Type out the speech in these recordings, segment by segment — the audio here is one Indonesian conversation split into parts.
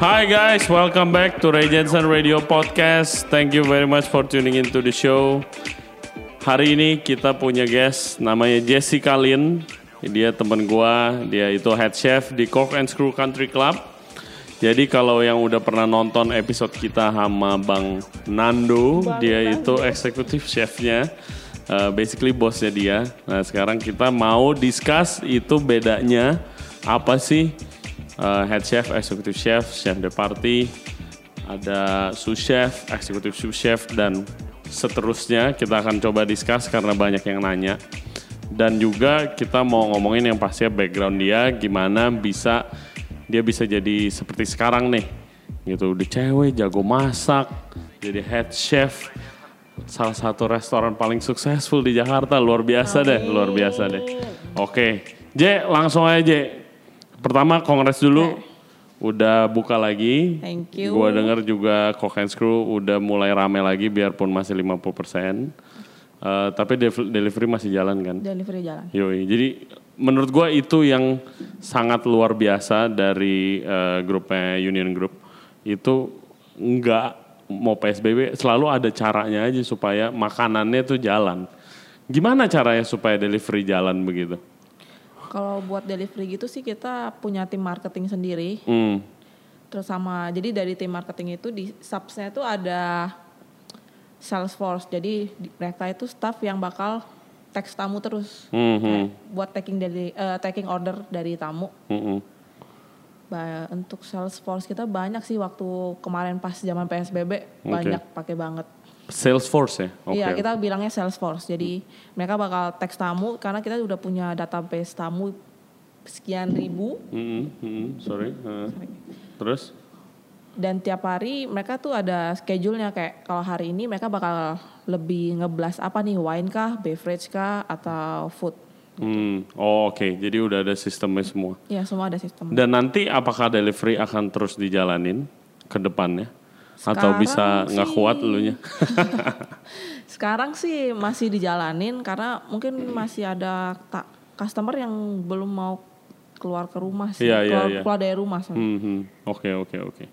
Hi guys, welcome back to Ray Jensen Radio Podcast. Thank you very much for tuning into the show. Hari ini kita punya guest namanya Jessica Lin. Dia teman gua, dia itu head chef di Cork and Screw Country Club. Jadi kalau yang udah pernah nonton episode kita sama Bang Nando, dia itu eksekutif chefnya. Uh, basically bosnya dia. Nah sekarang kita mau discuss itu bedanya apa sih uh, head chef, executive chef, chef de party, ada sous chef, executive sous chef dan seterusnya. Kita akan coba discuss karena banyak yang nanya. Dan juga kita mau ngomongin yang pastinya background dia gimana bisa dia bisa jadi seperti sekarang nih. Gitu, udah cewek jago masak, jadi head chef salah satu restoran paling successful di Jakarta. Luar biasa deh luar biasa deh. Oke J langsung aja J pertama kongres dulu udah buka lagi Thank you. gua denger juga Cock and Screw udah mulai rame lagi biarpun masih 50% Eh, tapi delivery masih jalan kan Delivery jalan. Yoi, jadi menurut gua itu yang sangat luar biasa dari eh, grupnya Union Group itu nggak mau PSBB selalu ada caranya aja supaya makanannya tuh jalan. Gimana caranya supaya delivery jalan begitu? Kalau buat delivery gitu sih kita punya tim marketing sendiri. Hmm, Terus sama jadi dari tim marketing itu di subsnya itu ada Salesforce. Jadi di- mereka itu staff yang bakal teks tamu terus. hmm, hmm, Kayak buat taking dari eh, taking order dari tamu. hmm, hmm. Ba- untuk Salesforce kita banyak sih waktu kemarin pas zaman PSBB Oke. banyak pakai banget. Salesforce ya? Oke. Iya, kita bilangnya Salesforce. Jadi mereka bakal teks tamu karena kita udah punya database tamu sekian ribu Hmm, hmm, hmm, sorry. eh. Terus? dan tiap hari mereka tuh ada schedule-nya kayak kalau hari ini mereka bakal lebih ngeblas apa nih wine kah, beverage kah atau food. Hmm, oh, oke. Jadi udah ada sistemnya semua. Ya semua ada sistem. Dan nanti apakah delivery akan terus dijalanin ke depannya? Atau Sekarang bisa nggak kuat elunya? Sekarang sih masih dijalanin karena mungkin masih ada tak customer yang belum mau keluar ke rumah sih, Iya, iya, keluar, iya. keluar dari rumah. Hmm, hmm. Oke, oke, oke.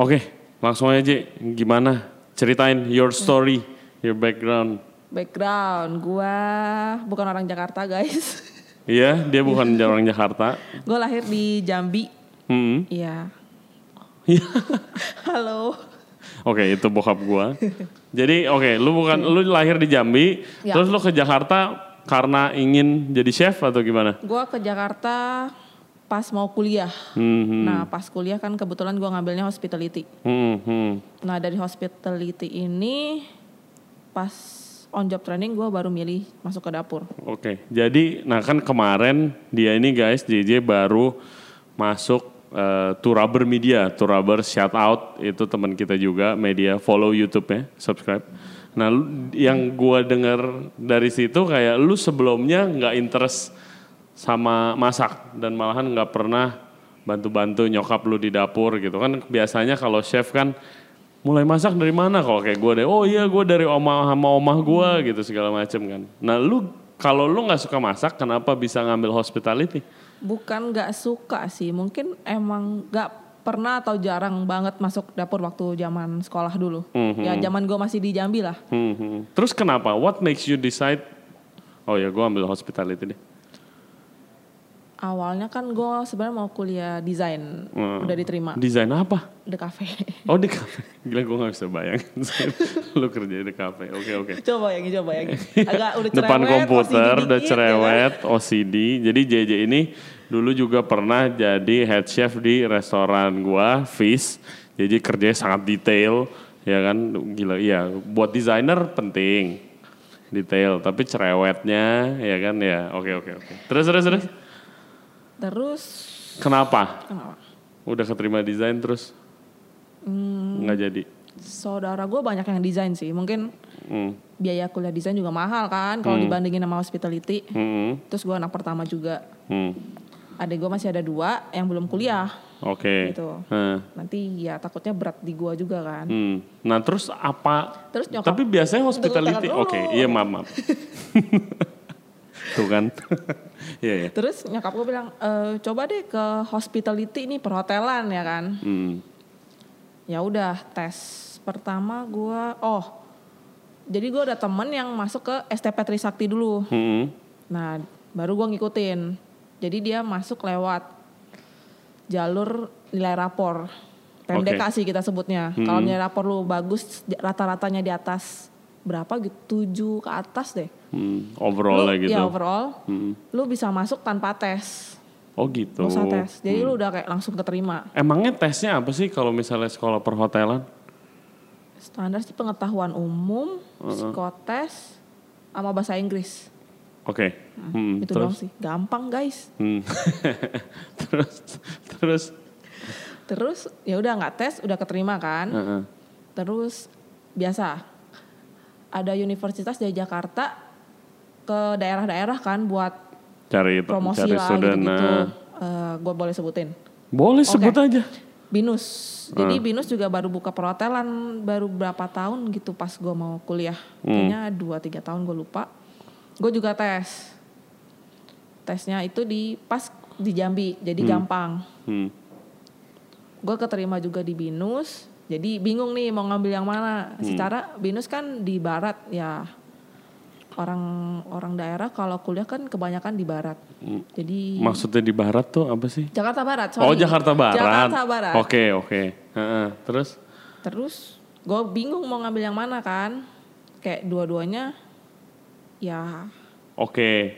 Oke, langsung aja. Gimana? Ceritain your story, your background. Background, gua bukan orang Jakarta guys. Iya, dia bukan orang Jakarta. gue lahir di Jambi. Hmm. Iya. Halo. Oke, itu bokap gua. Jadi, oke, lu bukan lu lahir di Jambi, Ya. terus lu ke Jakarta karena ingin jadi chef atau gimana? Gue ke Jakarta pas mau kuliah. Hmm, hmm, Nah pas kuliah kan kebetulan gue ngambilnya hospitality. hmm, hmm. Nah dari hospitality ini pas on job training gue baru milih masuk ke dapur. Oke, jadi nah kan kemarin dia ini guys JJ baru masuk eh, Turaber Media, Turaber shout out itu teman kita juga media follow YouTube-nya, subscribe. Nah, yang gua dengar dari situ kayak lu sebelumnya nggak interest sama masak dan malahan nggak pernah bantu-bantu nyokap lu di dapur gitu. Kan biasanya kalau chef kan mulai masak dari mana? Kalau kayak gue deh oh iya gue dari oma sama omah gue gitu segala macem kan. Nah lu kalau lu nggak suka masak kenapa bisa ngambil hospitality Bukan gak suka sih, mungkin emang gak pernah atau jarang banget masuk dapur waktu zaman sekolah dulu. Ya zaman gue masih di Jambi lah. Hmm, hmm. terus kenapa what makes you decide oh ya gue ambil hospitality deh Awalnya kan gue sebenarnya mau kuliah desain, Hmm. udah diterima. Desain apa? Di cafe. oh di kafe gila gue nggak bisa bayangin lu kerja di kafe oke oke. Coba yang coba yang agak udah depan cerewet, komputer OCD udah dikit, cerewet OCD jadi JJ ini dulu juga pernah jadi head chef di restoran gua Fish jadi kerjanya sangat detail ya kan? Gila iya. Buat desainer penting. Detail tapi cerewetnya ya kan? Ya oke oke oke. Terus terus terus? ya. Terus kenapa kenapa? udah keterima desain terus Hmm, nggak jadi saudara gue banyak yang desain sih. Mungkin hmm. biaya kuliah desain juga mahal kan kalau dibandingin sama hospitality. Hmm. Terus gue anak pertama juga. Hmm. Adik gue masih ada dua yang belum kuliah. oke Gitu. Nah. Nanti ya takutnya berat di gue juga kan. Hmm. Nah terus apa? Terus nyokap- Tapi biasanya hospitality, oke, dulu. iya maaf maaf. Tuh kan. Iya ya. Terus nyokap gue bilang, e, coba deh ke hospitality nih perhotelan ya kan. Hmm. Ya udah tes pertama gue, oh jadi gue ada temen yang masuk ke STP Trisakti dulu. Hmm. Nah baru gue ngikutin. Jadi dia masuk lewat jalur nilai rapor. PMDK Oke. sih kita sebutnya. Kalau nilai rapor lu bagus rata-ratanya di atas berapa gitu? 7 ke atas deh. Hmm. Overall lah Lu- gitu. Ya overall. Hmm. Lu bisa masuk tanpa tes. Oh gitu. Usah tes. Jadi lu udah kayak langsung keterima. Emangnya tesnya apa sih kalau misalnya sekolah perhotelan? Standar sih pengetahuan umum, psikotes, sama bahasa Inggris. Oke. Hmm. Itu Terus. doang sih. Gampang guys. Hmm. terus terus. Terus ya udah nggak tes, udah keterima kan. Heeh. Terus biasa ada universitas dari Jakarta ke daerah-daerah kan buat Cari promosi cari lah student. gitu-gitu. nah. gue boleh sebutin. Boleh Oke. sebut aja. Binus. Jadi Hmm. Binus juga baru buka perhotelan baru berapa tahun gitu pas gue mau kuliah. Hmm. Kayaknya 2 3 tahun gue lupa. Gue juga tes. Tesnya itu di pas di Jambi. Jadi gampang. Hmm. Gue keterima juga di Binus. Jadi bingung nih mau ngambil yang mana. Hmm. Secara Binus kan di barat ya. Orang orang daerah kalau kuliah kan kebanyakan di barat. Jadi Maksudnya di barat tuh apa sih? Jakarta Barat. Oh sorry. Jakarta Barat. Jakarta Barat. Oke oke. Heeh. Terus? Terus gue bingung mau ngambil yang mana kan. Kayak dua-duanya ya Oke.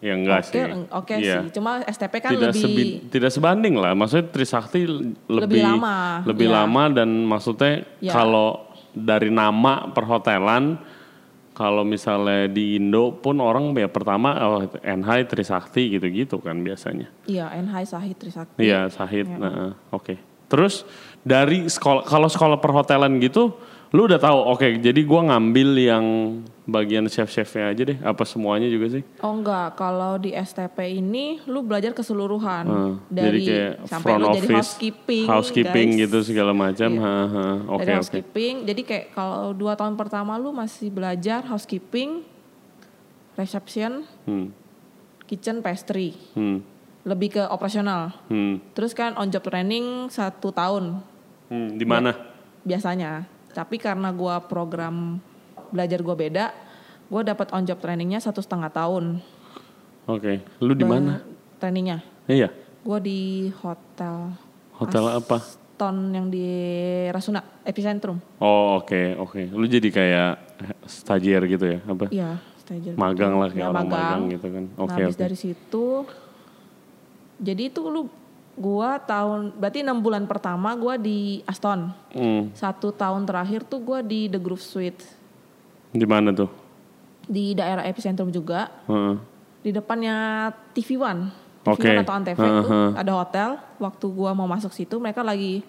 Ya enggak oke sih. oke Iya. sih. Cuma STP kan tidak lebih sebi- tidak sebanding lah. Maksudnya Trisakti lebih lama, lebih iya. lama dan maksudnya Iya. kalau dari nama perhotelan kalau misalnya di Indo pun orang ya pertama oh, NH Trisakti gitu-gitu kan biasanya. iya NH Sahid Trisakti. Iya, Sahid. Nah, oke. Terus dari sekolah kalau sekolah perhotelan gitu, lu udah tahu oke, jadi gua ngambil yang bagian chef-chefnya aja deh, apa semuanya juga sih? Oh enggak, kalau di STP ini lu belajar keseluruhan Hmm, dari jadi kayak sampai front lu office, jadi housekeeping, housekeeping guys. gitu segala macam. Iya. Ha, ha. Oke dari oke. housekeeping. Jadi kayak kalau dua tahun pertama lu masih belajar housekeeping, reception, Hmm, kitchen, pastry, hmm, lebih ke operasional. hmm, Terus kan on job training satu tahun hmm. Di mana? biasanya. Tapi karena gua program belajar gua beda, gua dapat on job trainingnya satu setengah tahun. Oke. Lu di mana? Trainingnya. Iya. Gua di hotel. Hotel apa? Aston yang di Rasuna Epicentrum. Oh oke oke. Lu jadi kayak stagiaire gitu ya? Apa? Iya, stagiaire. Magang lah Ya, kayak orang magang gitu kan. Nah, Oke habis oke. dari situ jadi itu lu gua tahun berarti enam bulan pertama gua di Aston. Hmm. Satu tahun terakhir tuh gua di The Groove Suite Di mana tuh? di daerah Epicentrum juga. Heeh. Di depannya TV One. TV Oke. One atau Antv Heeh, tuh heeh. ada hotel. Waktu gua mau masuk situ mereka lagi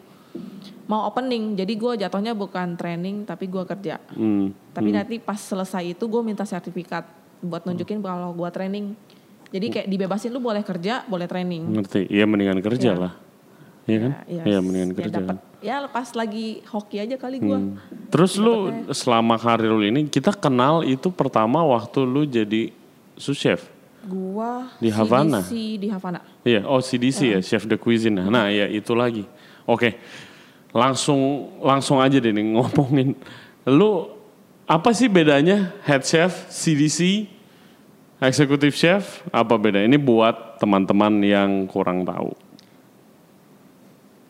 mau opening. Jadi gua jatuhnya bukan training tapi gua kerja. Hmm. Tapi nanti pas selesai itu gue minta sertifikat buat nunjukin kalau gue training. Jadi kayak dibebasin lu boleh kerja, boleh training. Ngerti? Iya mendingan kerja Iya. lah. Iya kan? Ya, Iya mendingan ya kerja. dapet. Ya pas lagi hoki aja kali gue. Hmm. Terus lu selama karir lu ini kita kenal itu pertama waktu lu jadi sous chef. Gua Di Havana? CDC di Havana. Iya, oh CDC ya, chef de cuisine. Nah, ya itu lagi. Oke. Langsung langsung aja deh nih ngomongin. Lu apa sih bedanya head chef, CDC, executive chef? Apa beda? Ini buat teman-teman yang kurang tahu.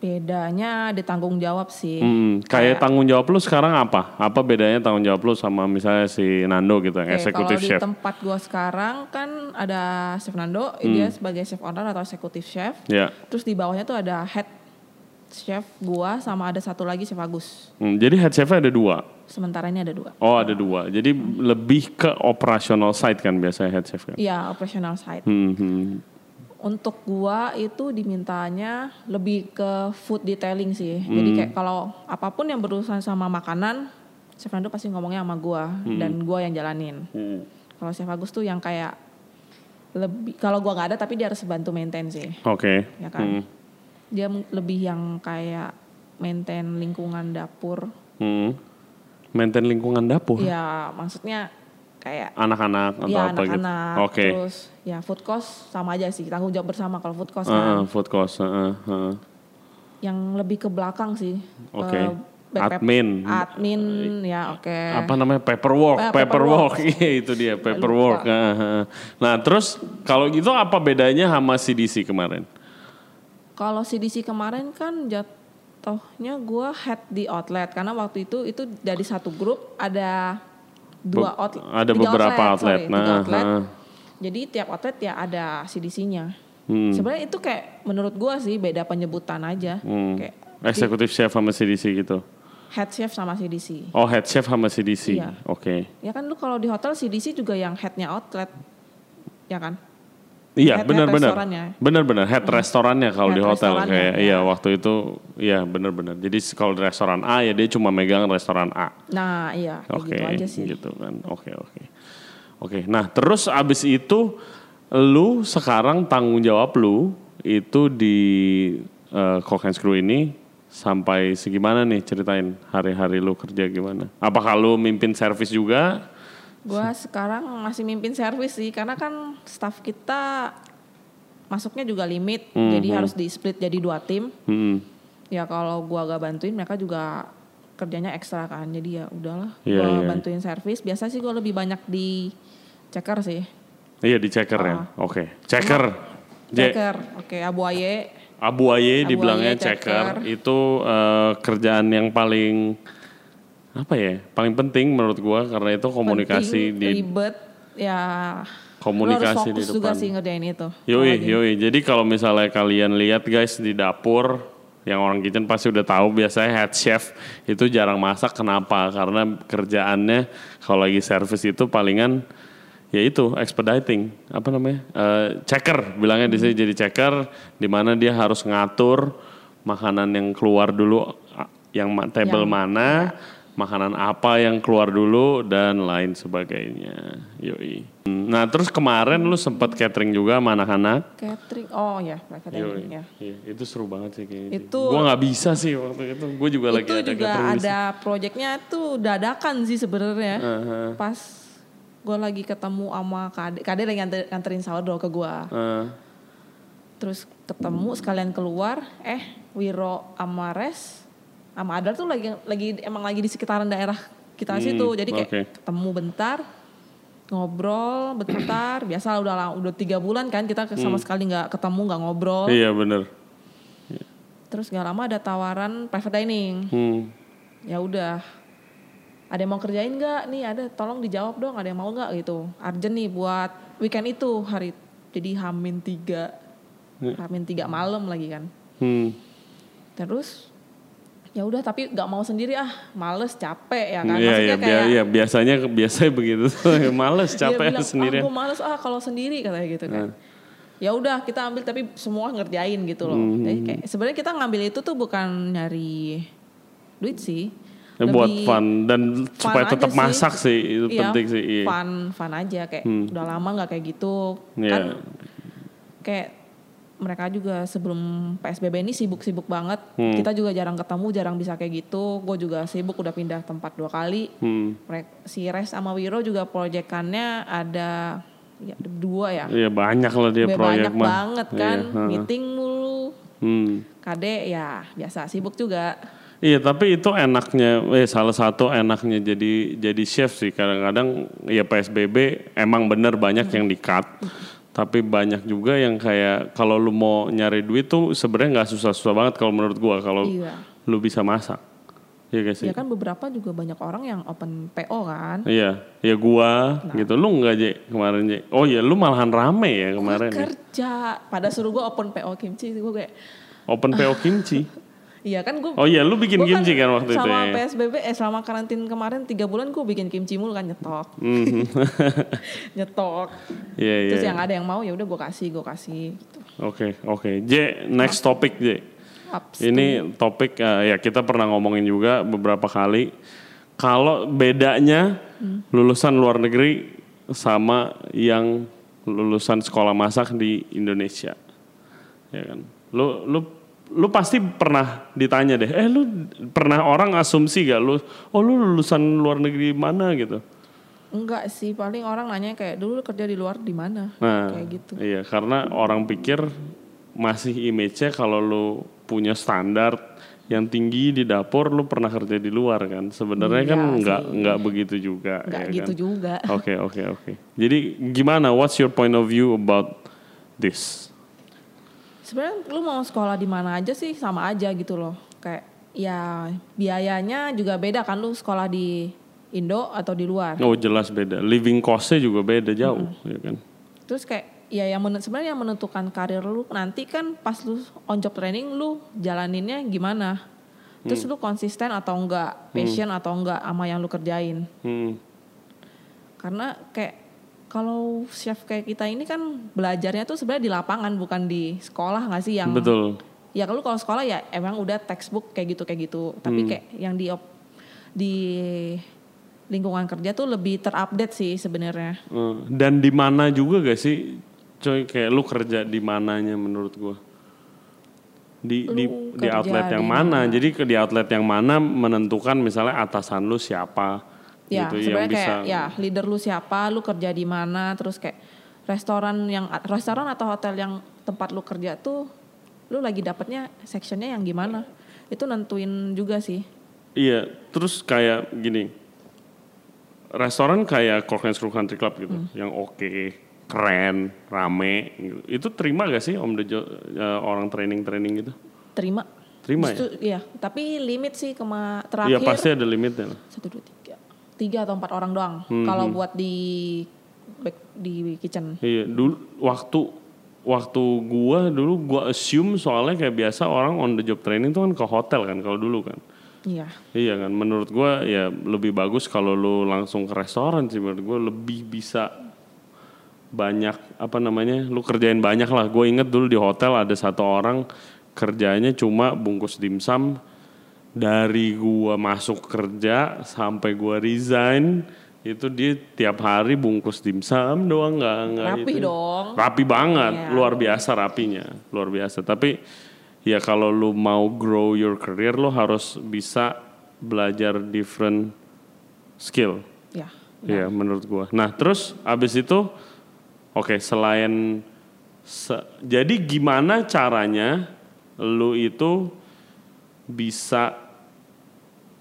Bedanya di tanggung jawab sih. Hmm, kayak tanggung jawab lu sekarang apa? Apa bedanya tanggung jawab lu sama misalnya si Nando gitu, yang executive kalau chef? di tempat gue sekarang kan ada chef Nando, Hmm. dia sebagai chef owner atau executive chef. Ya. Terus di bawahnya tuh ada head chef gua sama ada satu lagi chef Agus. Hmm, jadi head chefnya ada dua. Sementara ini ada dua. Oh ada dua. Jadi lebih ke operational side kan biasanya head chef kan. Iya, operational side. Hmm, hmm. Untuk gua itu dimintanya lebih ke food detailing sih. Hmm. Jadi kayak kalau apa pun yang berurusan sama makanan, Chef Nando pasti ngomongnya sama gua dan gua yang jalanin. Hmm. Kalau Chef Agus tuh yang kayak lebih kalau gua nggak ada tapi dia harus bantu maintain sih, Oke. ya kan. Hmm. Dia lebih yang kayak maintain lingkungan dapur. Hmm. Maintain lingkungan dapur. Ya, maksudnya kayak Anak-anak atau ya apa gitu? anak-anak Oke. terus ya food cost sama aja sih tanggung jawab bersama kalau food cost Heeh, kan food cost. heeh, heeh. yang lebih ke belakang sih Oke. Back- Admin. admin ya oke apa namanya paperwork, Eh, paperwork, paperwork. iya itu dia paperwork. Nah terus kalau gitu apa bedanya sama CDC kemarin? Kalau CDC kemarin kan jatuhnya gue head di outlet karena waktu itu itu dari satu grup ada dua Be- outlet ada beberapa outlet. sorry, Nah, outlet. heeh. jadi tiap outlet ya ada CDC-nya Hmm. sebenarnya itu kayak menurut gue sih beda penyebutan aja Hmm. kayak Eksekutif chef sama CDC gitu. head chef sama CDC Oh head chef sama CDC. Iya. Oke. ya kan lu kalau di hotel CDC juga yang headnya outlet ya kan Iya benar-benar. Benar-benar head restorannya kalau Head di hotel kayak ya. iya waktu itu iya benar-benar. Jadi kalau di restoran A ya dia cuma megang restoran A. nah iya Oke, gitu aja sih gitu kan. Oke, oke. Oke, nah terus abis itu lu sekarang tanggung jawab lu itu di uh, Cook and Screw ini sampai segimana nih ceritain hari-hari lu kerja gimana? Apakah lu mimpin servis juga? Gua sekarang masih mimpin servis sih karena kan staff kita masuknya juga limit, Hmm, jadi harus di split jadi dua tim. Hmm, Ya kalau gua gak bantuin mereka juga kerjanya ekstra kan. Jadi ya udahlah, gua iya. bantuin servis. Biasa sih gua lebih banyak di checker sih. iya di checker ya. Oke, checker. J, Checker, oke Abu Aye. Abu Aye dibilangnya checker. checker. Itu uh, kerjaan yang paling apa ya? Paling penting menurut gua karena itu komunikasi Penting, di ribet, ya Komunikasi lu di harus fokus juga depan. sih ngerjain itu. Yoi, yoi. Jadi kalau misalnya kalian lihat guys di dapur, yang orang kitchen pasti udah tahu biasanya head chef itu jarang masak. Kenapa? Karena kerjaannya kalau lagi service itu palingan ya itu expediting apa namanya Eh, checker bilangnya di sini jadi checker di mana dia harus ngatur makanan yang keluar dulu yang table Yang- mana makanan apa yang keluar dulu dan lain sebagainya yoi nah terus kemarin lu sempat catering juga sama anak-anak Catering, oh ya, private Yoi. catering ya. Iya, itu seru banget sih kayaknya. sih. Itu- Gua nggak bisa sih waktu itu. Gue juga lagi itu ada juga catering ada proyeknya tuh dadakan sih sebenarnya pas gue lagi ketemu sama kade kade lagi nganter, nganterin sourdough ke gue Eh, terus ketemu sekalian keluar eh Wiro sama Res sama Adar tuh lagi lagi emang lagi di sekitaran daerah kita Hmm, situ. Jadi kayak oke. ketemu bentar ngobrol bentar. Biasa udah la- udah tiga bulan kan kita sama sekali nggak ketemu nggak ngobrol. Iya bener. terus gak lama ada tawaran private dining. Hmm. ya udah. Ada yang mau kerjain nggak? Nih ada tolong dijawab dong ada yang mau nggak gitu. Urgent nih buat weekend itu hari jadi hamin tiga. Hamin tiga malam lagi kan. Hmm. terus ya udah tapi nggak mau sendiri ah males capek ya kan Iya, iya, maksudnya bia- iya, biasanya biasanya begitu. Males dia capek bilang, sendirian. ah gue males ah kalau sendiri katanya gitu kan ya udah kita ambil tapi semua ngerjain gitu loh Hmm, jadi kayak sebenarnya kita ngambil itu tuh bukan nyari duit sih Ya, buat fun dan fun supaya tetap sih. masak sih itu Iya, penting sih. Iya. Fun, fun aja kayak udah lama nggak kayak gitu. Iya. Kan kayak mereka juga sebelum PSBB ini sibuk-sibuk banget. Hmm. Kita juga jarang ketemu, jarang bisa kayak gitu. Gue juga sibuk udah pindah tempat dua kali. Hmm. Si Res sama Wiro juga proyekannya ada ya dua ya. Iya banyak lah dia proyek banyak mah. banget kan, Iya, meeting mulu. Hmm. Kade ya biasa sibuk juga. Iya tapi itu enaknya, eh salah satu enaknya jadi jadi chef sih kadang-kadang ya PSBB emang bener banyak yang di cut, tapi banyak juga yang kayak kalau lu mau nyari duit tuh sebenarnya nggak susah-susah banget kalau menurut gua kalau Iya. lu bisa masak, iya gak sih? Ya kan beberapa juga banyak orang yang open PO kan. Iya, ya gua Nah. gitu, lu nggak je kemarin je? Oh iya lu malahan rame ya kemarin ya? kerja pada suruh gue open PO kimchi gue kayak Open PO kimchi. iya kan gue Oh iya lu bikin kimchi kan waktu itu sama ya? PSBB eh selama karantin kemarin tiga bulan gue bikin kimchi mulu kan nyetok Mhm. nyetok Iya iya. terus yang ada yang mau ya udah gue kasih gue kasih gitu. Oke oke. J next topic J. Ups. Ini topik eh, ya kita pernah ngomongin juga beberapa kali. Kalau bedanya lulusan luar negeri sama yang lulusan sekolah masak di Indonesia, ya kan? Lu lu lu pasti pernah ditanya deh, eh lu pernah orang asumsi gak lu, oh lu lulusan luar negeri mana gitu? Enggak sih, paling orang nanya kayak dulu lu kerja di luar di mana? Nah, Kayak gitu. Iya, karena orang pikir masih image-nya kalau lu punya standar yang tinggi di dapur lu pernah kerja di luar kan. Sebenarnya kan Iya nggak sih. nggak begitu juga Enggak ya gitu kan? juga. Oke, oke, oke. Jadi gimana what's your point of view about this? Sebenarnya lu mau sekolah di mana aja sih sama aja gitu loh. Kayak ya biayanya juga beda kan lu sekolah di Indo atau di luar. Oh, jelas beda. Living cost-nya juga beda jauh, ya kan? Terus kayak ya yang men- sebenarnya yang menentukan karir lu nanti kan pas lu on job training lu jalaninnya gimana. Terus lu konsisten atau enggak, passion atau enggak sama yang lu kerjain. Hmm. Karena kayak kalau chef kayak kita ini kan belajarnya tuh sebenarnya di lapangan bukan di sekolah nggak sih yang Betul. ya kalau kalau sekolah ya emang udah textbook kayak gitu kayak gitu tapi kayak yang di di lingkungan kerja tuh lebih terupdate sih sebenarnya Eh, Dan di mana juga gak sih, coy kayak lu kerja di mananya menurut gua? Di di Lu di kerja outlet yang di mana? Jadi ke di outlet yang mana menentukan misalnya atasan lu siapa ya gitu yang sebenarnya bisa. kayak ya leader lu siapa lu kerja di mana terus kayak restoran yang restoran atau hotel yang tempat lu kerja tuh lu lagi dapetnya sectionnya yang gimana itu nentuin juga sih Iya, terus kayak gini. Restoran kayak Cork and Screw Country Club gitu, Hmm. yang oke, keren, rame gitu. Itu terima gak sih Om Dejo eh, orang training-training gitu? terima Terima ya? Justru- iya tapi limit sih kema terakhir Iya pasti ada limitnya satu dua tiga tiga atau empat orang doang Hmm, kalau buat di di kitchen Iya, dulu waktu waktu gua dulu gua assume soalnya kayak biasa orang on the job training tuh kan ke hotel kan kalau dulu kan. iya Iya kan, menurut gua ya lebih bagus kalau lu langsung ke restoran sih menurut gua lebih bisa banyak apa namanya, lu kerjain banyak lah. Gue inget dulu di hotel ada satu orang kerjanya cuma bungkus dimsum dari gua masuk kerja sampai gua resign itu dia tiap hari bungkus dimsum doang nggak nggak Rapi itu. dong. rapi banget Iya. luar biasa rapinya luar biasa tapi ya kalau lu mau grow your career lu harus bisa belajar different skill ya Iya menurut gua nah terus abis itu oke selain se- jadi gimana caranya lu itu bisa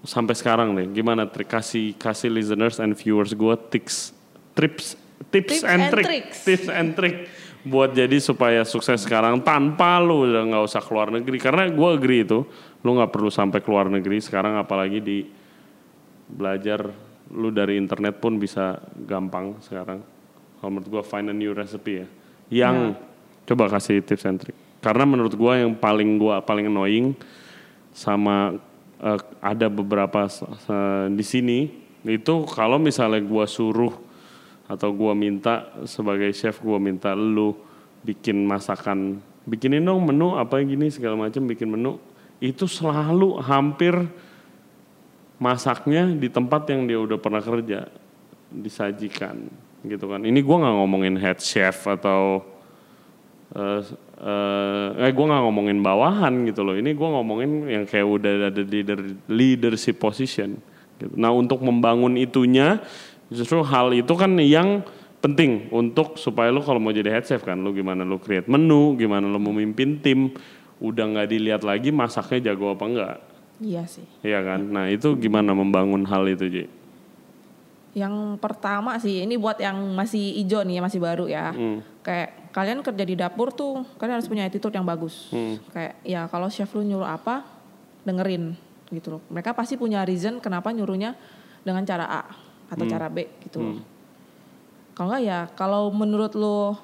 sampai sekarang nih. Gimana trik kasih kasih listeners and viewers gua tips tips tips, Tips and, and trick. tricks. tips and trick buat jadi supaya sukses sekarang tanpa lu udah nggak usah keluar negeri. Karena gua agree itu lu nggak perlu sampai keluar negeri sekarang apalagi di belajar lu dari internet pun bisa gampang sekarang. Kalau menurut gua find a new recipe ya. Yang coba kasih tips and trick. Karena menurut gua yang paling gua paling annoying sama eh, ada beberapa s- di sini itu kalau misalnya gua suruh atau gua minta sebagai chef gua minta lu bikin masakan bikinin dong menu apa gini segala macam bikin menu itu selalu hampir masaknya di tempat yang dia udah pernah kerja disajikan gitu kan. Ini gua nggak ngomongin head chef atau eh eh, eh gue nggak ngomongin bawahan gitu loh. Ini gua ngomongin yang kayak udah ada di leader, leadership position gitu. nah untuk membangun itunya justru hal itu kan yang penting untuk supaya lu kalau mau jadi head chef kan lu gimana lu create menu gimana lu memimpin tim udah nggak dilihat lagi masaknya jago apa enggak iya sih. Iya kan? Nah itu gimana membangun hal itu Ji? Yang pertama sih ini buat yang masih ijo nih masih baru ya. Hmm. kayak kalian kerja di dapur tuh kalian harus punya attitude yang bagus Hmm. kayak ya kalau chef lu nyuruh apa dengerin gitu loh mereka pasti punya reason kenapa nyuruhnya dengan cara A atau Hmm. cara B gitu loh kalau nggak ya kalau menurut lu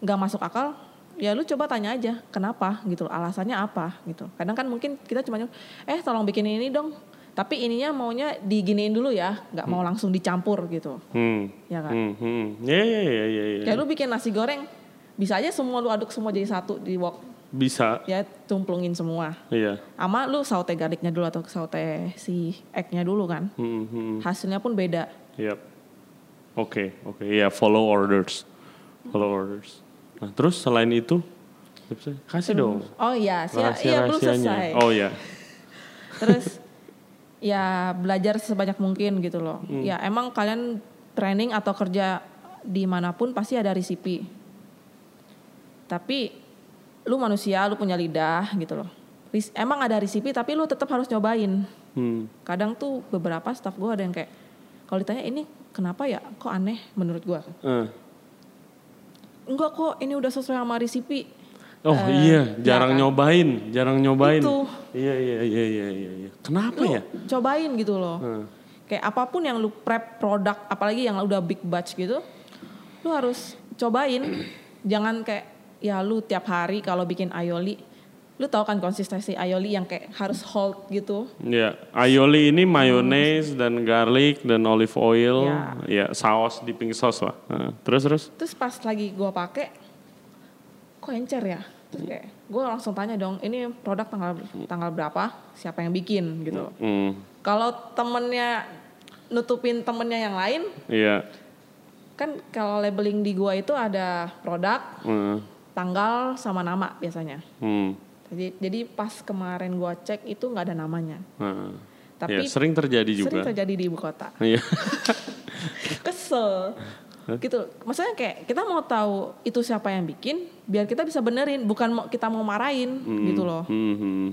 nggak masuk akal ya lu coba tanya aja kenapa gitu loh, alasannya apa gitu kadang kan mungkin kita cuma nyuruh, eh tolong bikin ini dong tapi ininya maunya diginiin dulu ya nggak mau langsung dicampur gitu hmm. ya kan Hmm. Hmm. Ya ya ya ya ya. Kayak lu bikin nasi goreng, bisa aja semua lu aduk semua jadi satu di wok. bisa Ya tumplungin semua. iya Ama lu saute garlicnya dulu atau saute si egg-nya dulu kan. Hmm. Hmm. Hasilnya pun beda. Yep. Oke, oke. Ya, follow orders. Follow orders. Nah, terus selain itu kasih dong. Oh iya, sih iya belum selesai. Oh ya. Terus ya belajar sebanyak mungkin gitu loh. Hmm. Ya emang kalian training atau kerja di mana pun pasti ada resipi. Tapi lu manusia, lu punya lidah gitu loh. Ris- Emang ada resipi tapi lu tetap harus nyobain. Hmm. Kadang tuh beberapa staff gue ada yang kayak kalau ditanya ini kenapa ya kok aneh menurut gue. Eh. Enggak kok ini udah sesuai sama resipi. Oh Eh, iya, ya jarang kan? nyobain, jarang nyobain. Itu. Iya iya iya iya iya. iya. Kenapa Lu ya? cobain gitu loh. Hmm. Kayak apa pun yang lu prep produk apalagi yang udah big batch gitu. Lu harus cobain. Jangan kayak ya lu tiap hari kalau bikin aioli lu tahu kan konsistensi aioli yang kayak harus hold gitu. Ya, aioli ini mayones dan garlic dan olive oil, Ya. ya saus dipping sauce lah. Nah, terus terus. Terus pas lagi gua pakai kok encer ya? Terus kayak gue langsung tanya dong, ini produk tanggal tanggal berapa? Siapa yang bikin gitu. Hmm, Kalau temennya nutupin temennya yang lain, iya. kan kalau labeling di gua itu ada produk, Hmm, tanggal sama nama biasanya. hmm, Jadi, jadi pas kemarin gua cek itu nggak ada namanya. nah. Tapi ya, sering terjadi juga. sering terjadi di ibu kota. Iya. Kesel. gitu. Maksudnya kayak kita mau tahu itu siapa yang bikin, biar kita bisa benerin, bukan mau kita mau marahin gitu loh. Hmm, hmm.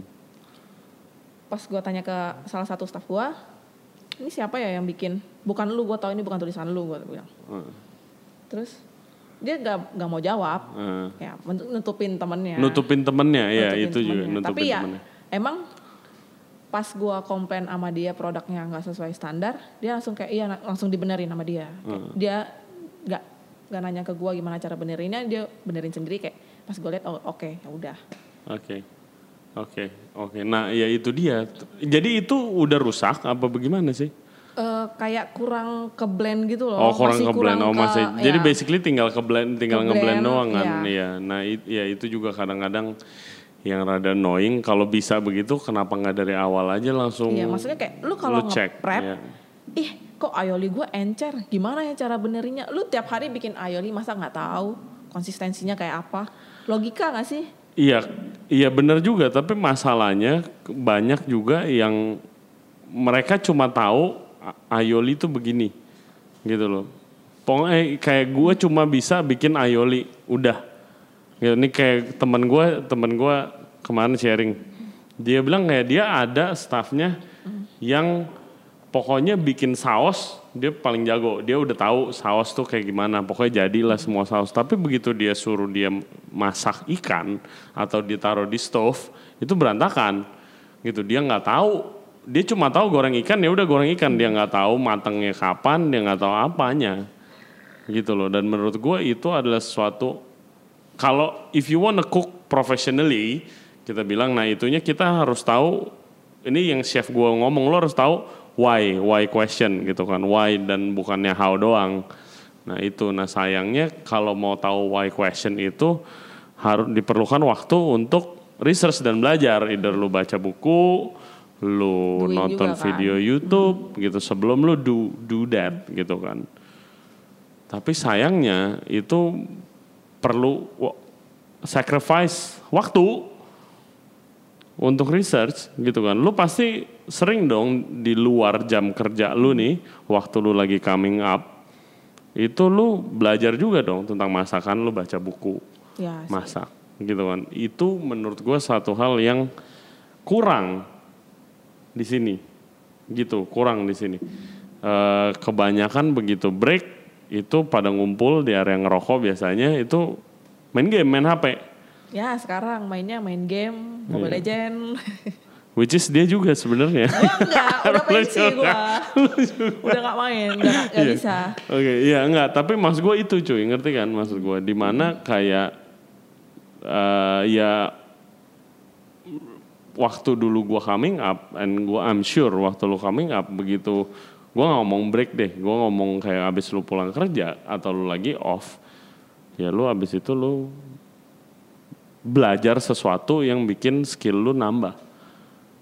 Pas gua tanya ke salah satu staff gua, ini siapa ya yang bikin? Bukan lu, gua tahu ini bukan tulisan lu, gua bilang. Hmm. Terus dia nggak nggak mau jawab, Hmm. ya nutupin temennya. Nutupin temennya, ya nutupin itu juga temennya. nutupin Tapi ya temennya. emang pas gua komplain sama dia produknya nggak sesuai standar, dia langsung kayak iya langsung dibenerin sama dia. Kayak Hmm. Dia nggak nggak nanya ke gua gimana cara benerinnya, dia benerin sendiri kayak pas gue liat oh oke ya udah. Oke. Oke, oke. Nah, ya itu dia. Jadi itu udah rusak apa bagaimana sih? Eh, kayak kurang ke blend gitu loh. Oh, kurang masih ke blend. Oh, ke- masih. Jadi ya. basically tinggal ke blend, tinggal Ke ngeblend blend, doang kan. iya. Iya. Nah, it- ya itu juga kadang-kadang yang rada annoying kalau bisa begitu kenapa nggak dari awal aja langsung Iya, maksudnya kayak lu kalau cek, nge-prep, iya. ih kok aioli gue encer, gimana ya cara benerinnya? Lu tiap hari bikin aioli masa nggak tahu konsistensinya kayak apa? Logika gak sih? Iya, iya benar juga. Tapi masalahnya banyak juga yang mereka cuma tahu aioli itu begini, gitu loh. Pokoknya kayak gue cuma bisa bikin aioli, udah. Gitu, ini kayak teman gue, teman gue kemarin sharing. Dia bilang kayak dia ada staffnya yang pokoknya bikin saus dia paling jago dia udah tahu saus tuh kayak gimana pokoknya jadilah semua saus tapi begitu dia suruh dia masak ikan atau ditaruh di stove itu berantakan gitu dia nggak tahu dia cuma tahu goreng ikan ya udah goreng ikan. Dia nggak tahu matangnya kapan dia nggak tahu apanya. Gitu loh. Dan menurut gue itu adalah sesuatu kalau if you wanna cook professionally kita bilang nah itunya kita harus tahu ini yang chef gua ngomong lo harus tahu why why question gitu kan. Why dan bukannya how doang. Nah itu. Nah sayangnya kalau mau tahu why question itu harus diperlukan waktu untuk research dan belajar. Either lu baca buku lu Doing nonton kan. video YouTube gitu sebelum lu do do that gitu kan tapi sayangnya itu perlu sacrifice waktu untuk research gitu kan. Lu pasti sering dong di luar jam kerja lu nih, waktu lu lagi coming up, itu lu belajar juga dong tentang masakan, lu baca buku Ya, sih. masak gitu kan. Itu menurut gue satu hal yang kurang di sini, gitu, kurang di sini. Eh, kebanyakan begitu break itu pada ngumpul di area ngerokok biasanya itu main game, main HP. ya sekarang mainnya main game, Mobile Iya. Legend. Which is dia juga sebenarnya. Gua enggak, udah pensi juga. gua. udah gak main, udah gak, gak Iya. bisa. Oke, iya enggak, tapi maksud gue itu cuy, ngerti kan maksud gue? Di mana kayak eh, ya waktu dulu gue coming up, and gue I'm sure waktu lu coming up begitu, gue ngomong break deh, gue ngomong kayak abis lu pulang kerja atau lu lagi off, ya lu abis itu lu belajar sesuatu yang bikin skill lu nambah.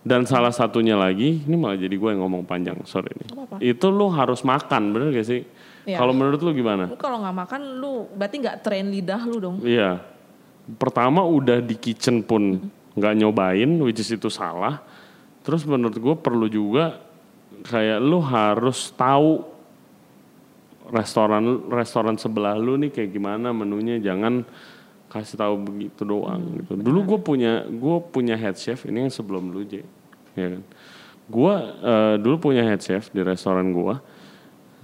Dan salah satunya lagi, ini malah jadi gue yang ngomong panjang, sorry. Apa-apa. Itu lu harus makan, bener gak sih? Iya. Kalau menurut lu gimana? Lu kalau nggak makan lu berarti nggak train lidah lu dong. Iya. Pertama udah di kitchen pun nggak nyobain, which is itu salah. Terus menurut gue perlu juga kayak lu harus tahu restoran restoran sebelah lu nih kayak gimana menunya jangan kasih tahu begitu doang gitu. Dulu gue punya gue punya head chef ini yang sebelum lu J, ya kan. Gue eh, dulu punya head chef di restoran gue.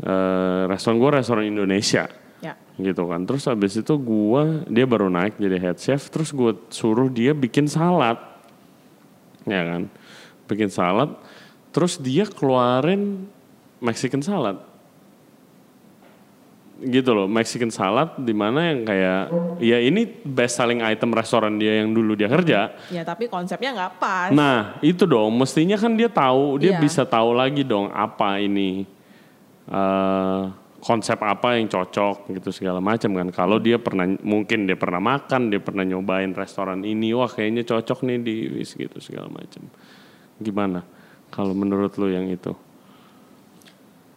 Eh, restoran gue restoran Indonesia. Gitu kan. Terus habis itu gue dia baru naik jadi head chef. Terus gue suruh dia bikin salad, ya kan. Bikin salad. Terus dia keluarin Mexican salad gitu loh Mexican salad di mana yang kayak ya ini best selling item restoran dia yang dulu dia kerja Ya tapi konsepnya nggak pas. nah itu dong mestinya kan dia tahu dia Iya. bisa tahu lagi dong apa ini eh, konsep apa yang cocok gitu segala macam kan. Kalau dia pernah mungkin dia pernah makan dia pernah nyobain restoran ini wah kayaknya cocok nih di wis gitu segala macam. Gimana kalau menurut lu yang itu?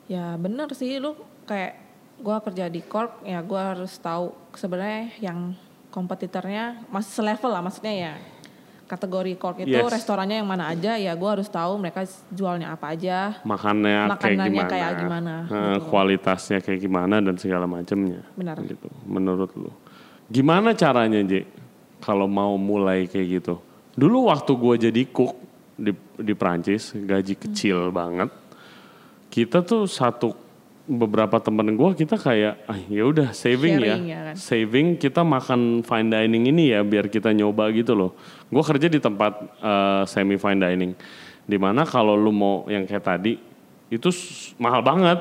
Ya bener sih lu kayak gua kerja di corp ya gua harus tahu sebenarnya yang kompetitornya masih selevel lah maksudnya ya kategori corp itu Yes. restorannya yang mana aja ya gua harus tahu mereka jualnya apa aja makannya kayak Makanannya gimana, kayak gimana, Eh, gitu. kualitasnya kayak gimana dan segala macamnya. Benar. Gitu. Menurut lu, gimana caranya J? Kalau mau mulai kayak gitu. Dulu waktu gua jadi cook di di Prancis, gaji kecil banget. Kita tuh satu beberapa temen gua kita kayak ah ya udah saving ya, Sharing ya kan? saving kita makan fine dining ini ya biar kita nyoba gitu loh. Gue kerja di tempat eh, semi fine dining, di mana kalau lu mau yang kayak tadi itu mahal banget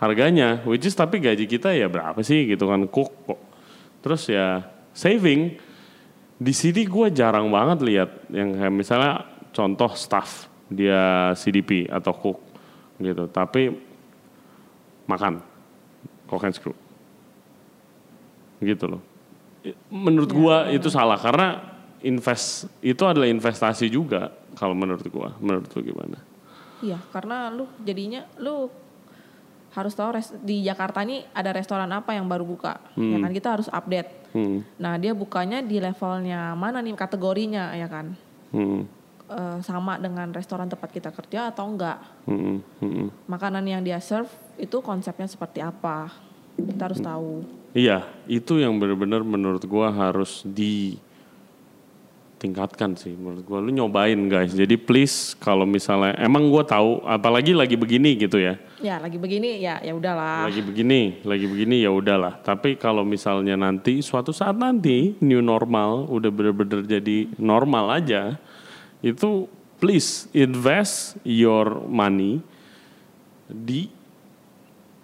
harganya, which is tapi gaji kita ya berapa sih gitu kan cook kok. Terus ya saving di sini gue jarang banget lihat yang kayak misalnya contoh staff dia CDP atau cook gitu, tapi makan. Cook and screw. Gitu loh. Menurut gua itu salah karena invest itu adalah investasi juga kalau menurut gua. Menurut lu gimana? iya karena lu jadinya lu harus tahu res- di Jakarta ini ada restoran apa yang baru buka. Ya kan kita harus update. Hmm, nah dia bukanya di levelnya mana nih kategorinya ya kan? Hmm, Eh, sama dengan restoran tempat kita kerja atau enggak hmm, hmm. makanan yang dia serve itu konsepnya seperti apa kita harus tahu Iya, itu yang benar-benar menurut gua harus ditingkatkan sih menurut gua. Lu nyobain guys. Jadi please kalau misalnya emang gua tahu apalagi lagi begini gitu ya. ya lagi begini ya ya udahlah Lagi begini, lagi begini ya udahlah. Tapi kalau misalnya nanti suatu saat nanti new normal udah bener-bener jadi normal aja, itu please invest your money di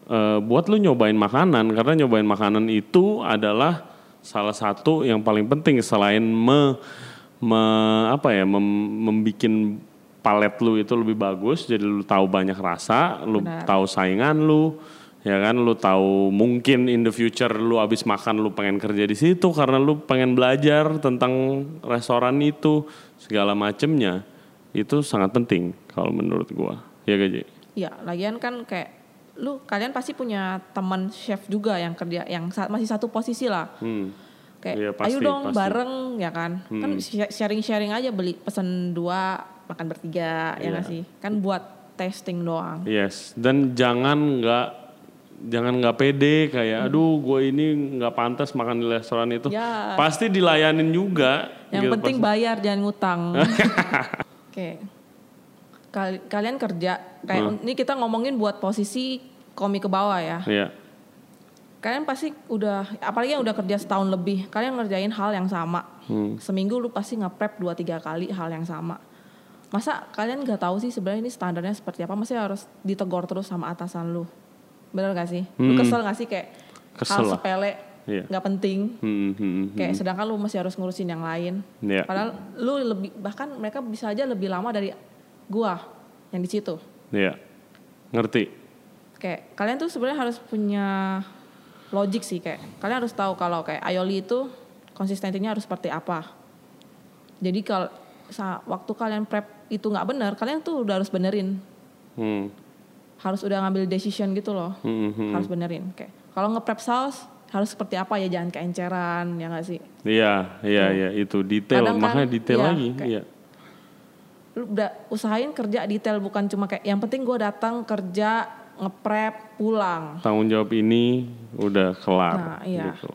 eh, buat lu nyobain makanan karena nyobain makanan itu adalah salah satu yang paling penting selain me, me- apa ya mem, membikin palet lu itu lebih bagus jadi lu tahu banyak rasa lu Benar. tahu saingan lu ya kan lu tahu mungkin in the future lu abis makan lu pengen kerja di situ karena lu pengen belajar tentang restoran itu segala macemnya itu sangat penting kalau menurut gua ya gaji ya lagian kan kayak lu kalian pasti punya teman chef juga yang kerja yang sa- masih satu posisi lah hmm. kayak ayo pasti, dong pasti. Hmm. bareng ya kan kan sharing sharing aja beli pesen dua makan bertiga ya Iya. nggak sih kan buat testing doang Yes, dan jangan nggak jangan nggak pede kayak aduh gue ini nggak pantas makan di restoran itu. Ya. Pasti dilayanin juga. yang gitu, penting pasti. bayar jangan ngutang oke Kal- kalian kerja kayak Hmm. ini kita ngomongin buat posisi komi ke bawah ya Iya, kalian pasti udah apalagi yang udah kerja setahun lebih kalian ngerjain hal yang sama Hmm. seminggu lu pasti nge-prep dua tiga kali hal yang sama masa kalian nggak tahu sih sebenarnya ini standarnya seperti apa masih harus ditegor terus sama atasan lu bener gak sih lu Hmm. kesel gak sih kayak Kesel hal sepele Iya. nggak penting Hmm, hmm, hmm. kayak sedangkan lu masih harus ngurusin yang lain Iya. padahal lu lebih bahkan mereka bisa aja lebih lama dari gua yang di situ Iya, ngerti. kayak kalian tuh sebenarnya harus punya logik sih kayak kalian harus tahu kalau kayak aioli itu konsistensinya harus seperti apa jadi kalau waktu kalian prep itu nggak benar kalian tuh udah harus benerin Hmm, harus udah ngambil decision gitu loh hmm, hmm. harus benerin kayak kalau nge-prep saus harus seperti apa ya jangan keenceran ya nggak sih Iya, iya, iya itu detail. Kadang kan, Makanya detail iya, lagi. kayak- Iya. lu udah usahain kerja detail bukan cuma kayak yang penting gue datang kerja ngeprep, pulang. tanggung jawab ini udah kelar Nah, iya. gitu.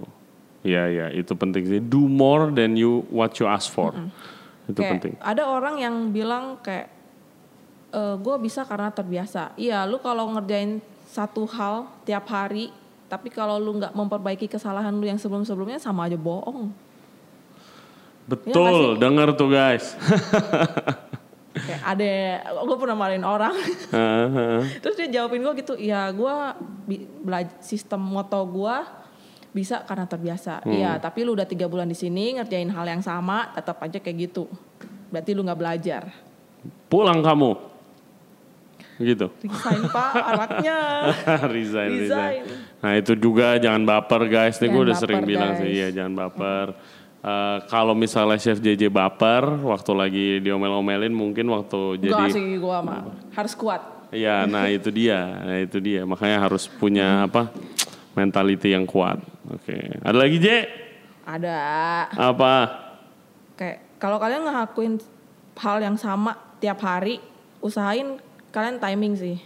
Iya iya itu penting sih. Do more than you what you ask for. Itu kayak penting. ada orang yang bilang kayak gue bisa karena terbiasa. Iya, lu kalau ngerjain satu hal tiap hari, tapi kalau lu nggak memperbaiki kesalahan lu yang sebelum-sebelumnya sama aja bohong. Betul, denger tuh guys. Kayak ada, gue pernah marahin orang, terus dia jawabin gue gitu, ya gue belajar sistem moto gue bisa karena terbiasa. Iya, tapi lu udah tiga bulan di sini ngerjain hal yang sama, tetap aja kayak gitu. Berarti lu nggak belajar. Pulang kamu. Gitu. Resign pak, anaknya. resign, resign. Resign. Nah itu juga jangan baper guys. Nih gue udah sering baper, bilang guys. sih, iya jangan baper. Eh, kalau misalnya Chef JJ baper, waktu lagi diomel-omelin mungkin waktu jadi Enggak sih gue mah, harus kuat. Ya, nah itu dia, nah itu dia. Makanya harus punya apa? Mentality yang kuat. Oke. Ada lagi J? Ada. Apa? Kayak kalau kalian ngelakuin hal yang sama tiap hari, usahain kalian timing sih.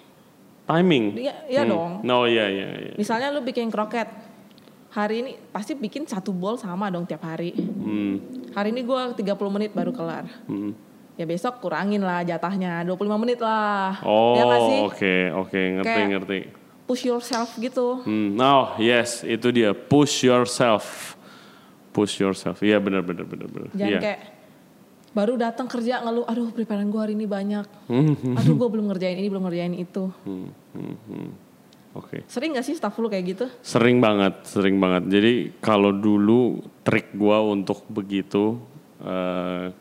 Timing. Iya, iya dong. No, iya iya. iya. Misalnya lu bikin kroket, hari ini pasti bikin satu bowl sama dong tiap hari. Hmm, Hari ini gua 30 menit baru kelar. hmm. Ya besok kurangin lah jatahnya, 25 menit lah. Oh, ya sih? oke oke ngerti Kayak- ngerti. Push yourself gitu. Hmm, oh yes itu dia push yourself, push yourself. Iya benar benar benar benar. Jangan Iya. kayak baru datang kerja ngeluh, aduh preparean gua hari ini banyak. Hmm, Aduh gua belum ngerjain ini, belum ngerjain itu. hmm, hmm, hmm. Oke. Sering gak sih staff lu kayak gitu? Sering banget, sering banget. Jadi kalau dulu trik gua untuk begitu, eh,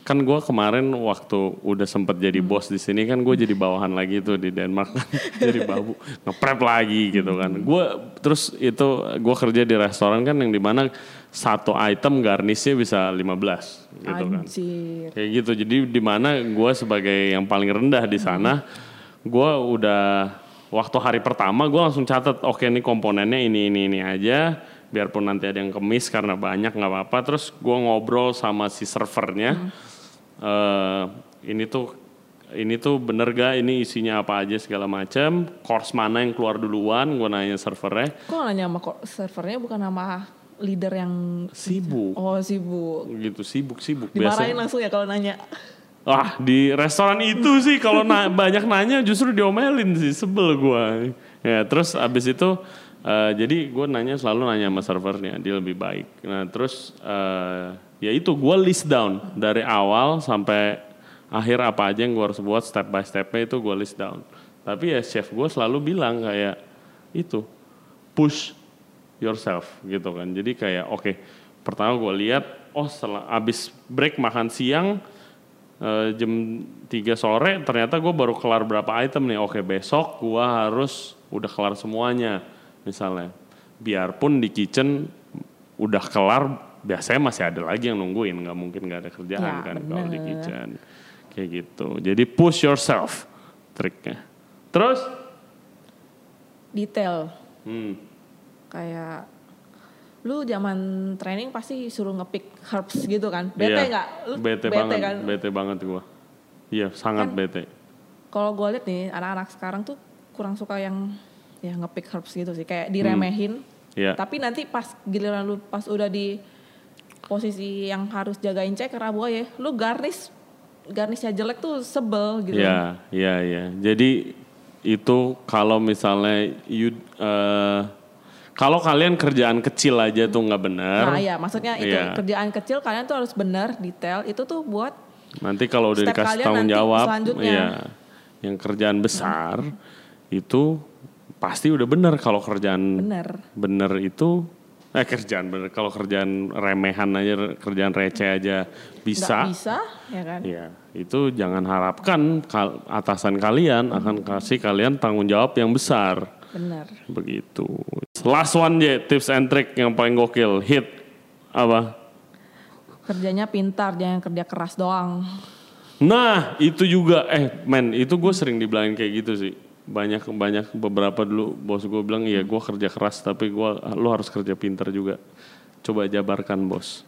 kan gua kemarin waktu udah sempet jadi Hmm. bos di sini kan gue jadi bawahan lagi tuh di Denmark kan, jadi babu ngeprep lagi gitu kan. Gue terus itu gua kerja di restoran kan yang di mana satu item garnisnya bisa 15 gitu kan. Anjir. Kayak gitu. Jadi di mana gue sebagai yang paling rendah di sana, gue udah waktu hari pertama gue langsung catat, oke nih komponennya ini ini ini aja. Biarpun nanti ada yang kemis karena banyak nggak apa-apa. Terus gue ngobrol sama si servernya, eh, ini tuh ini tuh bener gak ini isinya apa aja segala macam. Course mana yang keluar duluan? Gue nanya servernya. Kok nanya sama servernya bukan nama leader yang Sibuk, oh sibuk. gitu sibuk sibuk. Dimarahin langsung ya kalau nanya. Ah di restoran itu sih kalau na- banyak nanya justru diomelin sih sebel gua. Ya terus abis itu eh, jadi gue nanya selalu nanya sama servernya dia lebih baik. Nah terus eh, ya itu gue list down dari awal sampai akhir apa aja yang gue harus buat step by stepnya itu gue list down. Tapi ya chef gue selalu bilang kayak itu push yourself gitu kan. Jadi kayak oke pertama gue lihat oh setelah abis break makan siang eh, jam 3 sore ternyata gue baru kelar berapa item nih. Oke besok gue harus udah kelar semuanya misalnya. Biarpun di kitchen udah kelar biasanya masih ada lagi yang nungguin nggak mungkin nggak ada kerjaan Ya, kan kalau di kitchen kayak gitu. Jadi push yourself triknya. Terus Detail. hmm, Kayak lu zaman training pasti suruh ngepick herbs gitu kan. Bete iya, nggak? Lu Bete, banget, kan? bete banget gue. Iya sangat Kan- bete. Kalau gue liat nih anak-anak sekarang tuh kurang suka yang ya ngepick herbs gitu sih. Kayak diremehin. Iya. Tapi nanti pas giliran lu pas udah di posisi yang harus jagain checker abu ya, lu garnish garnishnya jelek tuh sebel gitu. Iya, iya, iya. Jadi itu kalau misalnya you, eh, kalau kalian kerjaan kecil aja tuh nggak benar. Nah ya maksudnya itu Iya. kerjaan kecil kalian tuh harus benar detail itu tuh buat Nanti kalau udah dikasih tanggung jawab, selanjutnya. iya, yang kerjaan besar itu pasti udah benar. Kalau kerjaan benar. bener itu, eh kerjaan bener. Kalau kerjaan remehan aja, kerjaan receh aja bisa. Nggak bisa ya kan? Ya, itu jangan harapkan kal- atasan kalian akan kasih kalian tanggung jawab yang besar. Benar. Begitu. Last one ya, tips and trick yang paling gokil. Hit apa? Kerjanya pintar jangan kerja keras doang. Nah, itu juga eh men, itu gue sering dibilangin kayak gitu sih. Banyak banyak beberapa dulu bos gue bilang, "Iya, gue kerja keras tapi gua lu harus kerja pintar juga." Coba jabarkan, Bos.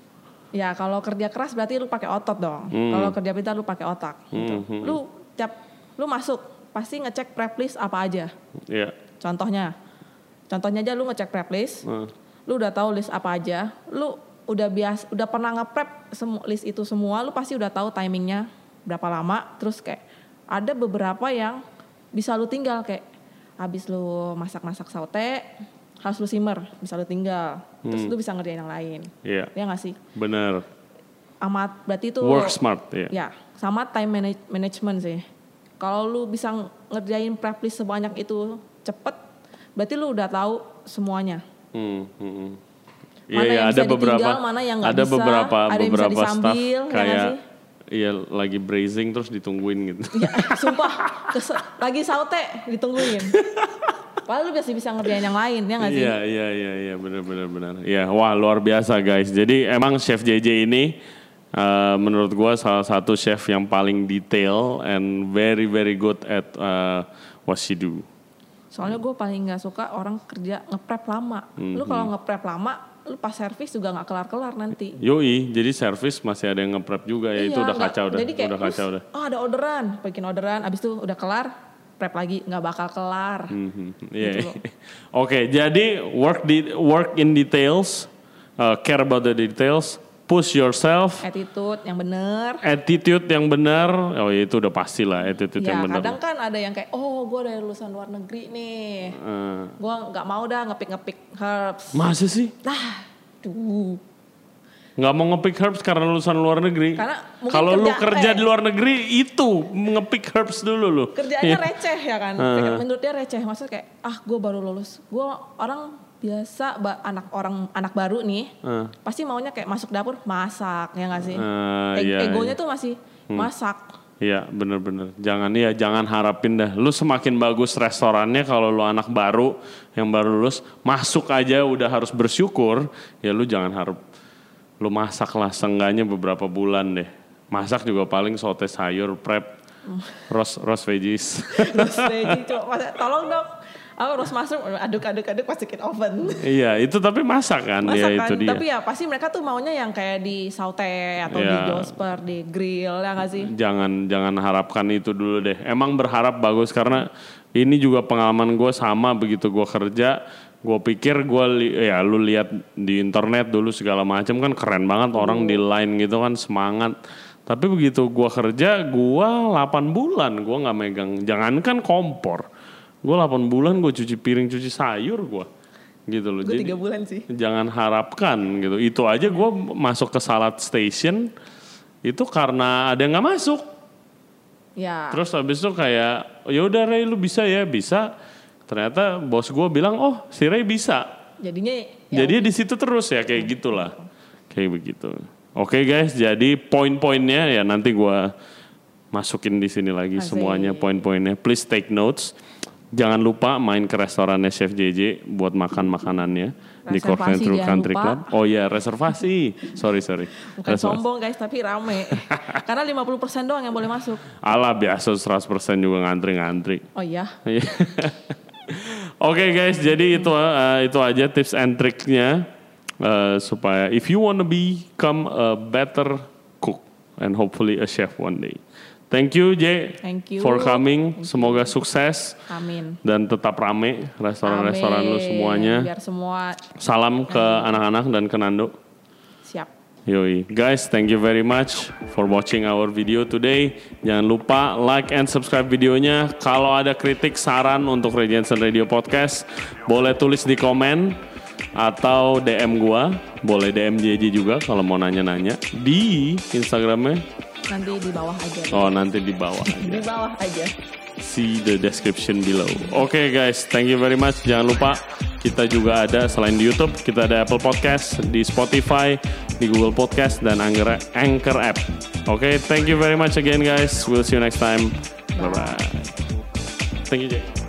Ya kalau kerja keras berarti lu pakai otot dong. Hmm. Kalau kerja pintar lu pakai otak. Gitu. Lu tiap lu masuk pasti ngecek prep list apa aja. Iya. Contohnya, contohnya aja lu ngecek prep list, Hmm. lu udah tahu list apa aja, lu udah bias, udah pernah nge-prep semua list itu semua, lu pasti udah tahu timingnya berapa lama, terus kayak ada beberapa yang bisa lu tinggal kayak habis lu masak-masak saute, harus lu simmer, bisa lu tinggal, terus lu bisa ngerjain yang lain, Iya. ya nggak sih? Bener. Amat berarti itu Work smart ya. Ya, sama time manage- management sih. Kalau lu bisa ng- ngerjain prep list sebanyak itu cepet, berarti lu udah tahu semuanya. Hmm, hmm, hmm. Iya, Mana iya, yang ada bisa beberapa ditinggal, mana yang nggak ada bisa, beberapa ada yang bisa beberapa staff disambil, ya nggak kayak iya lagi braising terus ditungguin gitu. Ya, sumpah, lagi saute ditungguin. Padahal lu biasa bisa ngerjain yang lain, ya nggak sih? Iya iya iya iya benar benar benar. Iya wah luar biasa guys. Jadi emang chef JJ ini eh, menurut gua salah satu chef yang paling detail and very very good at uh, what she do. Soalnya gue paling nggak suka orang kerja ngeprep lama. Lu Mhm. kalau ngeprep lama, lu pas servis juga nggak kelar-kelar nanti. Yoi, jadi service masih ada yang nge-prep juga ya itu Iya, udah nggak- kacau udah, Jadi kayak, udah kacau udah. Oh ada orderan, bikin orderan, abis itu udah kelar, prep lagi, nggak bakal kelar. Mhm, Iya. Gitu. Oke, jadi work di work in details, uh, care about the details, push yourself, Attitude yang bener. attitude yang benar. Oh ya itu udah pasti lah attitude Ya yang benar. kadang kan ada yang kayak, oh gue dari lulusan luar negeri nih, Eh, gue nggak mau dah ngepik-ngepik herbs. masa sih? Lah, duh. nggak mau ngepick herbs karena lulusan luar negeri. Karena kalau lu kerja- kerja eh. di luar negeri itu ngepick herbs dulu lu. Kerjaannya receh ya kan, Uh. menurut dia receh. Maksudnya kayak, ah gue baru lulus, gue orang biasa ba- anak orang anak baru nih, Eh, pasti maunya kayak masuk dapur masak ya nggak sih? eh, E- iya, egonya iya. tuh masih masak. Iya bener-bener. Jangan ya jangan harapin dah. Lu semakin bagus restorannya kalau lu anak baru yang baru lulus masuk aja udah harus bersyukur. Ya lu jangan harap lu masak lah seenggaknya beberapa bulan deh. Masak juga paling sote sayur prep roast roast veggies. Terus veggie coba tolong dong. Apa harus masuk aduk-aduk-aduk masukin oven. iya itu tapi masak kan Masak ya kan, itu dia. tapi ya pasti mereka tuh maunya yang kayak di saute atau di Iya. josper, di grill ya nggak sih? jangan jangan harapkan itu dulu deh. Emang berharap bagus karena ini juga pengalaman gue sama begitu gue kerja. Gue pikir gue ya lu lihat di internet dulu segala macam kan keren banget orang di line gitu kan semangat. Tapi begitu gue kerja gue 8 bulan gue nggak megang jangankan kompor. Gue 8 bulan gue cuci piring cuci sayur gue gitu loh. Gue Jadi tiga bulan sih. jangan harapkan gitu. Itu aja gue masuk ke salad station itu karena ada yang nggak masuk. Ya. Terus habis itu kayak ya udah Ray lu bisa ya bisa. Ternyata bos gue bilang oh si Ray bisa. Jadinya ya Jadi di situ terus ya kayak gitulah. Kayak begitu. Oke guys, jadi poin-poinnya ya nanti gue masukin di sini lagi Asik. semuanya poin-poinnya. Please take notes. Jangan lupa main ke restorannya Chef JJ buat makan makanannya di Reservasi Cork Through jangan Country lupa. Club. Oh iya reservasi. sorry sorry. bukan Reservasi. sombong guys, tapi rame. Karena 50% doang yang boleh masuk. Alah biasa 100% juga ngantri-ngantri. Oh iya. Iya. Oke guys, jadi itu uh, itu aja tips and triknya uh, supaya if you wanna become a better cook and hopefully a chef one day. Thank you J Thank you. for coming. Semoga sukses Amin. dan tetap rame restoran-restoran lu semuanya. Biar semua Salam ke anak-anak dan ke Nando. siap. Yoi, guys, thank you very much for watching our video today. Jangan lupa like and subscribe videonya. Kalau ada kritik, saran untuk Regensen Radio Podcast, boleh tulis di komen atau DM gua. Boleh DM JJ juga kalau mau nanya-nanya di Instagramnya. Nanti di bawah aja. Oh, nanti di bawah. Di bawah aja. See the description below. Oke guys, thank you very much. Jangan lupa kita juga ada selain di YouTube, kita ada Apple Podcast, di Spotify, di Google Podcast dan Anchor, Anchor app. Oke, thank you very much again guys. We'll see you next time. Bye bye. Thank you Jay.